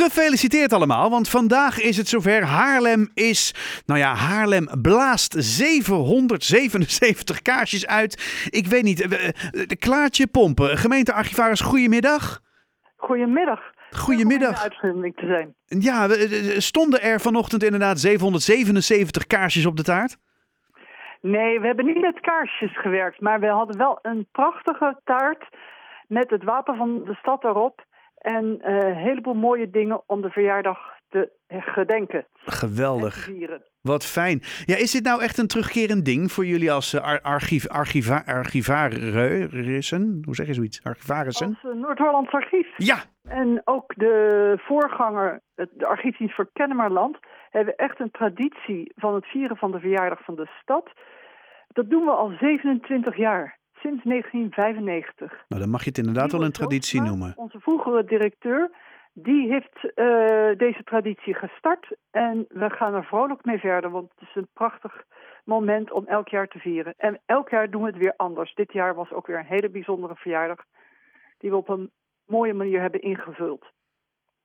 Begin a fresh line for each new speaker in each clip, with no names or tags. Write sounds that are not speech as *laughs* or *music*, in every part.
Gefeliciteerd allemaal, want vandaag is het zover. Haarlem is, nou ja, Haarlem blaast 777 kaarsjes uit. Ik weet niet, eh, eh, Klaartje Pompen, gemeentearchivaris, goedemiddag.
Goedemiddag.
Goedemiddag.
De uitzending te zijn.
Ja, eh, stonden er vanochtend inderdaad 777 kaarsjes op de taart?
Nee, we hebben niet met kaarsjes gewerkt, maar we hadden wel een prachtige taart met het wapen van de stad erop. En eh, een heleboel mooie dingen om de verjaardag te gedenken te
Geweldig. Wat fijn. Ja, is dit nou echt een terugkerend ding voor jullie als eh, ar- archief, archiva, archivarissen? Hoe zeg je zoiets? Archivarissen?
Als eh, Noord-Hollands Archief
Ja,
en ook de voorganger, de Archiefdienst voor Kennemerland, hebben echt een traditie van het vieren van de verjaardag van de stad. Dat doen we al 27 jaar, sinds 1995.
nou dan mag je het inderdaad wel een traditie noemen.
Vroegere directeur, die heeft eh, deze traditie gestart. En we gaan er vrolijk mee verder, want het is een prachtig moment om elk jaar te vieren. En elk jaar doen we het weer anders. Dit jaar was ook weer een hele bijzondere verjaardag, die we op een mooie manier hebben ingevuld.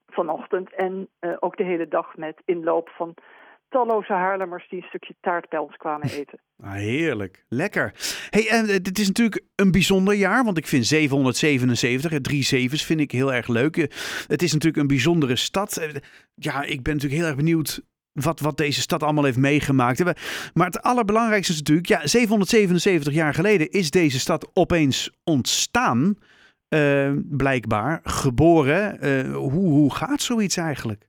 Vanochtend en eh, ook de hele dag met inloop van talloze Haarlemmers die een stukje taart bij ons kwamen *laughs* eten.
Ah, heerlijk. Lekker. Hey, en eh, dit is natuurlijk een bijzonder jaar, want ik vind 777, eh, drie zevens, vind ik heel erg leuk. Eh, Het is natuurlijk een bijzondere stad. Eh, Ja, ik ben natuurlijk heel erg benieuwd wat, wat deze stad allemaal heeft meegemaakt. Maar het allerbelangrijkste is natuurlijk, ja, 777 jaar geleden is deze stad opeens ontstaan. blijkbaar, geboren. Hoe, hoe gaat zoiets eigenlijk?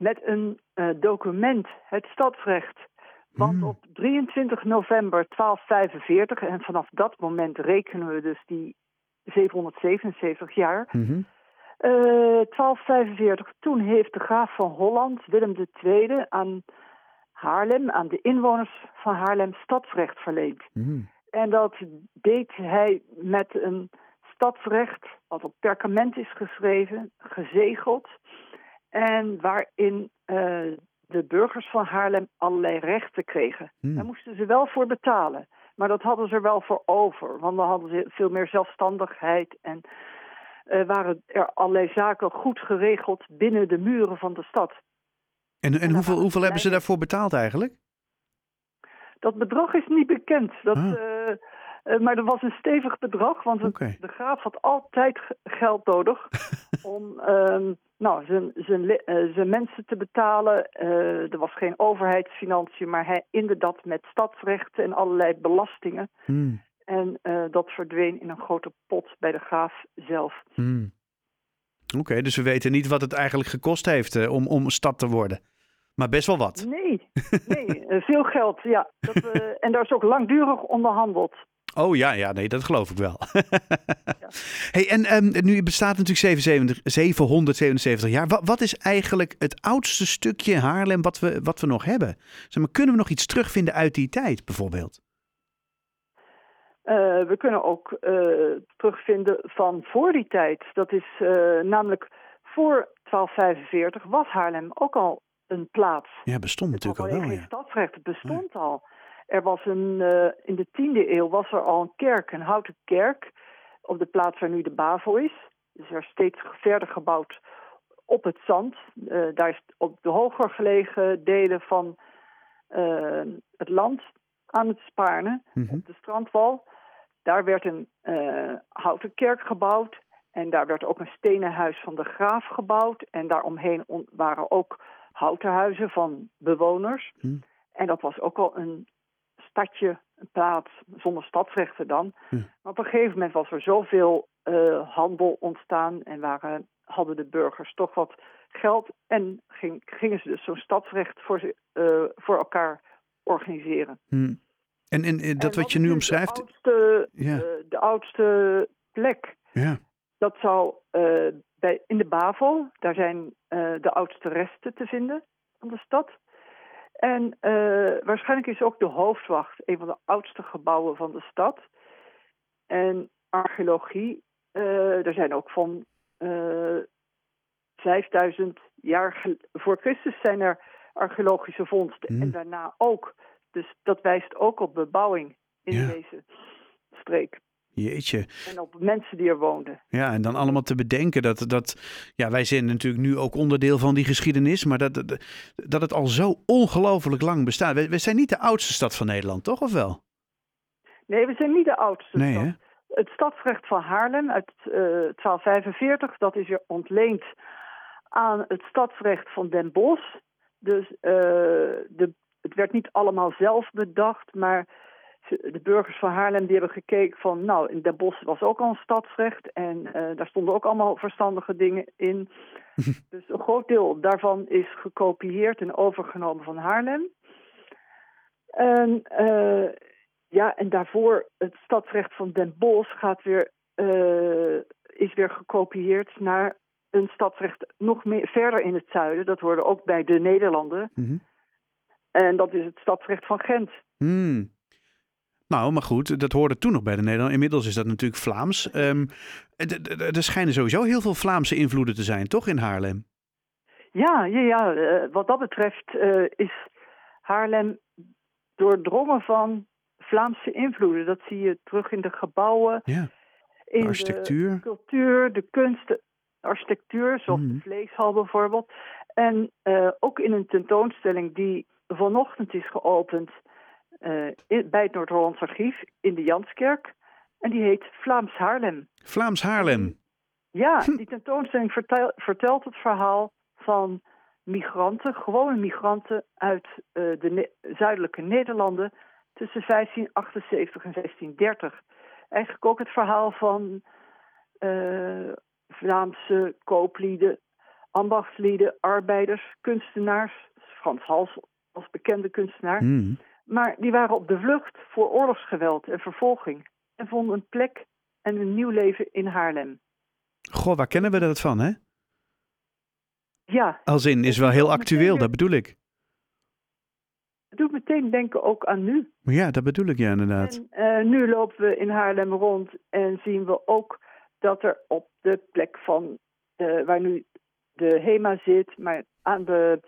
Met een eh, document, het stadsrecht. Want
Hmm.
op 23 november 1245, en vanaf dat moment rekenen we dus die 777 jaar.
Mhm.
eh 1245, toen heeft de graaf van Holland, Willem II, aan Haarlem, aan de inwoners van Haarlem, stadsrecht verleend.
Mhm.
En dat deed hij met een stadsrecht, wat op perkament is geschreven, gezegeld. En waarin eh, de burgers van Haarlem allerlei rechten kregen.
Hmm.
Daar moesten ze wel voor betalen. Maar dat hadden ze er wel voor over. Want dan hadden ze veel meer zelfstandigheid. En eh, waren er allerlei zaken goed geregeld binnen de muren van de stad.
En, en hoeveel, hoeveel hebben ze daarvoor betaald eigenlijk?
Dat bedrag is niet bekend. Dat,
Ah.
eh, maar er was een stevig bedrag, want het- de graaf had altijd ge- geld nodig *laughs* om ehm, nou, zijn, zijn, li- eh, zijn mensen te betalen. Eh, er was geen overheidsfinanciën, maar hij inderdaad met stadsrechten en allerlei belastingen.
Hmm.
En eh, dat verdween in een grote pot bij de graaf zelf.
Hmm. Oké, dus we weten niet wat het eigenlijk gekost heeft om, om stad te worden. Maar best wel wat.
Nee, nee veel geld, ja. Dat, en daar is ook langdurig onderhandeld.
Oh ja, ja, nee, dat geloof ik wel. *laughs* hey, en ehm, nu bestaat natuurlijk 77 777 jaar. Wat, wat is eigenlijk het oudste stukje Haarlem wat we, wat we nog hebben? Zeg maar, kunnen we nog iets terugvinden uit die tijd, bijvoorbeeld?
Eh, we kunnen ook eh, terugvinden van voor die tijd. Dat is eh, namelijk voor 1245 was Haarlem ook al een plaats.
Ja, bestond
Het
natuurlijk al wel,
geen
ja.
stadsrecht, het bestond al. Er was een, eh, in de tiende eeuw was er al een kerk, een houten kerk, op de plaats waar nu de Bavo is. Dus er is steeds verder gebouwd op het zand. Eh, daar is op de hoger gelegen delen van eh, het land aan het Spaarne,
Mhm.
op de strandwal. Daar werd een houten kerk gebouwd. En daar werd ook een stenen huis van de graaf gebouwd. En daaromheen waren ook houten huizen van bewoners.
Hm.
En dat was ook al een stadje, een plaats, zonder stadsrechten dan.
Hm.
Maar op een gegeven moment was er zoveel eh, handel ontstaan en waren, hadden de burgers toch wat geld. En ging, gingen ze dus zo'n stadsrecht voor, eh, voor elkaar organiseren.
Hm. En, en, eh, dat
En
wat je nu
de
omschrijft,
oudste,
Ja.
eh, de oudste plek,
ja.
dat zou bij, in de Bavel, daar zijn de oudste resten te vinden van de stad. En eh, waarschijnlijk is ook de hoofdwacht een van de oudste gebouwen van de stad. En archeologie, eh, er zijn ook van eh 5000 jaar gel- voor Christus zijn er archeologische vondsten.
Hmm.
En daarna ook. Dus dat wijst ook op bebouwing in
Ja.
deze streek.
Jeetje.
En op mensen die er woonden.
Ja, en dan allemaal te bedenken dat, dat ja, wij zijn natuurlijk nu ook onderdeel van die geschiedenis, maar dat, dat, dat het al zo ongelooflijk lang bestaat. We, we zijn niet de oudste stad van Nederland, toch? Of wel?
Nee, we zijn niet de oudste
Nee,
stad.
hè?
Het stadsrecht van Haarlem uit eh, 1245, dat is weer ontleend aan het stadsrecht van Den Bosch. Dus eh, de, het werd niet allemaal zelf bedacht, maar de burgers van Haarlem die hebben gekeken van, nou, in Den Bosch was ook al een stadsrecht en eh, daar stonden ook allemaal verstandige dingen in. *laughs* dus een groot deel daarvan is gekopieerd en overgenomen van Haarlem. En eh, ja, en daarvoor het stadsrecht van Den Bosch gaat weer, eh, is weer gekopieerd naar een stadsrecht nog meer verder in het zuiden. Dat hoorde ook bij de Nederlanden.
Mhm.
En dat is het stadsrecht van Gent.
Hmm. Nou, maar goed, dat hoorde toen nog bij de Nederland. Inmiddels is dat natuurlijk Vlaams. Ehm, er schijnen sowieso heel veel Vlaamse invloeden te zijn, toch, in Haarlem?
Ja, ja, ja. eh, wat dat betreft eh, is Haarlem doordrongen van Vlaamse invloeden. Dat zie je terug in de gebouwen,
Ja,
in
architectuur.
de cultuur, de kunst, de architectuur, zoals
Mhm.
de vleeshal bijvoorbeeld. En eh, ook in een tentoonstelling die vanochtend is geopend in- bij het Noord-Hollands Archief in de Janskerk. En die heet Vlaams Haarlem.
Vlaams Haarlem.
Ja, die tentoonstelling vertel- vertelt het verhaal van migranten, gewone migranten uit eh, de Ne- zuidelijke Nederlanden tussen 1578 en 1630. Eigenlijk ook het verhaal van eh, Vlaamse kooplieden, ambachtslieden, arbeiders, kunstenaars. Frans Hals als bekende kunstenaar.
Hmm.
Maar die waren op de vlucht voor oorlogsgeweld en vervolging. En vonden een plek en een nieuw leven in Haarlem.
Goh, waar kennen we dat van, hè?
Ja,
Als in, is wel heel actueel, dat bedoel ik.
het doet meteen denken ook aan nu.
Ja, dat bedoel ik, ja, inderdaad.
En eh, nu lopen we in Haarlem rond en zien we ook dat er op de plek van waar nu de HEMA zit, maar aan de,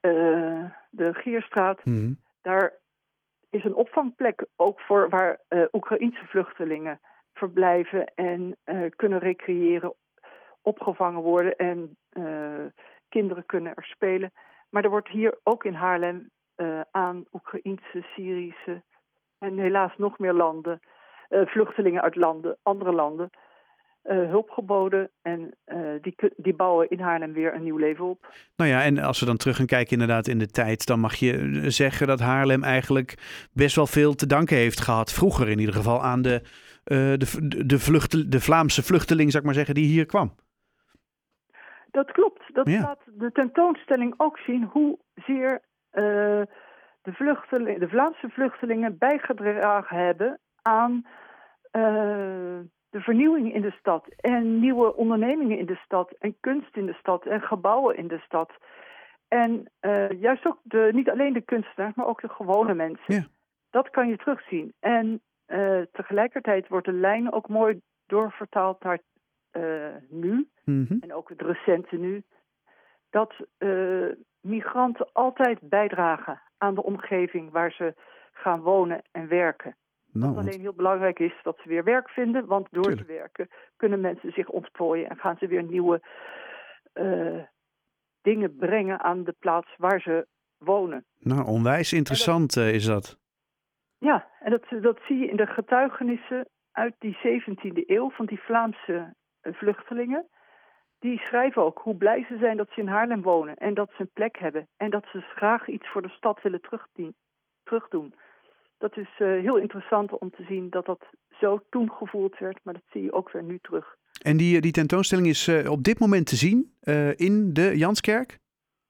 eh, de Gierstraat,
Mhm.
daar is een opvangplek ook voor waar eh Oekraïense vluchtelingen verblijven en eh, kunnen recreëren, opgevangen worden en eh, kinderen kunnen er spelen. Maar er wordt hier ook in Haarlem aan Oekraïense, Syrische en helaas nog meer landen, vluchtelingen uit landen, andere landen, hulp geboden. En eh, die, die bouwen in Haarlem weer een nieuw leven op.
Nou ja, en als we dan terug gaan kijken inderdaad in de tijd, dan mag je eh, zeggen dat Haarlem eigenlijk best wel veel te danken heeft gehad. Vroeger in ieder geval aan de, eh, de, de, vluchtel- de Vlaamse vluchteling, zou ik maar zeggen, die hier kwam.
Dat klopt. Dat
Ja.
laat de tentoonstelling ook zien hoezeer eh de, vluchteling, de Vlaamse vluchtelingen bijgedragen hebben aan eh, de vernieuwing in de stad. En nieuwe ondernemingen in de stad. En kunst in de stad. En gebouwen in de stad. En eh, juist ook de, niet alleen de kunstenaars, maar ook de gewone mensen.
Ja.
Dat kan je terugzien. En eh, tegelijkertijd wordt de lijn ook mooi doorvertaald naar eh, nu
Mhm.
en ook het recente nu, dat migranten altijd bijdragen aan de omgeving waar ze gaan wonen en werken.
Nou,
Wat alleen heel belangrijk is dat ze weer werk vinden, want door
Tuurlijk.
te werken kunnen mensen zich ontplooien en gaan ze weer nieuwe eh, dingen brengen aan de plaats waar ze wonen.
nou, onwijs interessant eh, is dat.
Ja, en dat, dat zie je in de getuigenissen uit die 17e eeuw van die Vlaamse eh, vluchtelingen. Die schrijven ook hoe blij ze zijn dat ze in Haarlem wonen en dat ze een plek hebben. En dat ze graag iets voor de stad willen terugdoen. Dat is eh, heel interessant om te zien dat dat zo toen gevoeld werd, maar dat zie je ook weer nu terug.
En die, die tentoonstelling is eh, op dit moment te zien eh, in de Janskerk.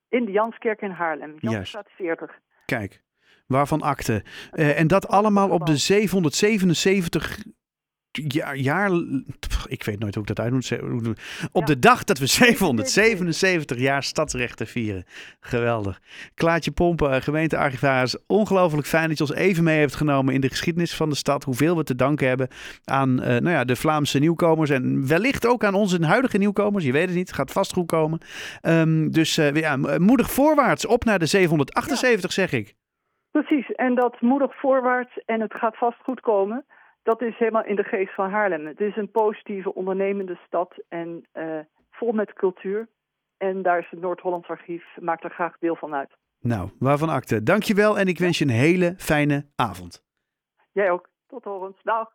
In de Janskerk in Haarlem. Jansstraat 40.
Kijk, waarvan akte. En dat allemaal op de 777 jaar, jaar pff, ik weet nooit hoe ik dat uit moet. Op de dag dat we *laughs* 777 jaar stadsrechten vieren. Geweldig. Klaatje Pompen, eh, gemeentearchivaris. Ongelooflijk fijn dat je ons even mee hebt genomen in de geschiedenis van de stad. Hoeveel we te danken hebben aan eh, nou ja, de Vlaamse nieuwkomers. En wellicht ook aan onze huidige nieuwkomers. Je weet het niet, het gaat vast goed komen. Ehm, dus eh, ja, moedig voorwaarts. Op naar de 778 zeg ik.
Precies, en dat moedig voorwaarts en het gaat vast goed komen. Dat is helemaal in de geest van Haarlem. Het is een positieve, ondernemende stad en uh, vol met cultuur. En daar is het Noord-Hollands Archief, maakt er graag deel van uit.
Nou, waarvan akte. Dankjewel en ik wens je een hele fijne avond.
Jij ook. Tot horens. Dag.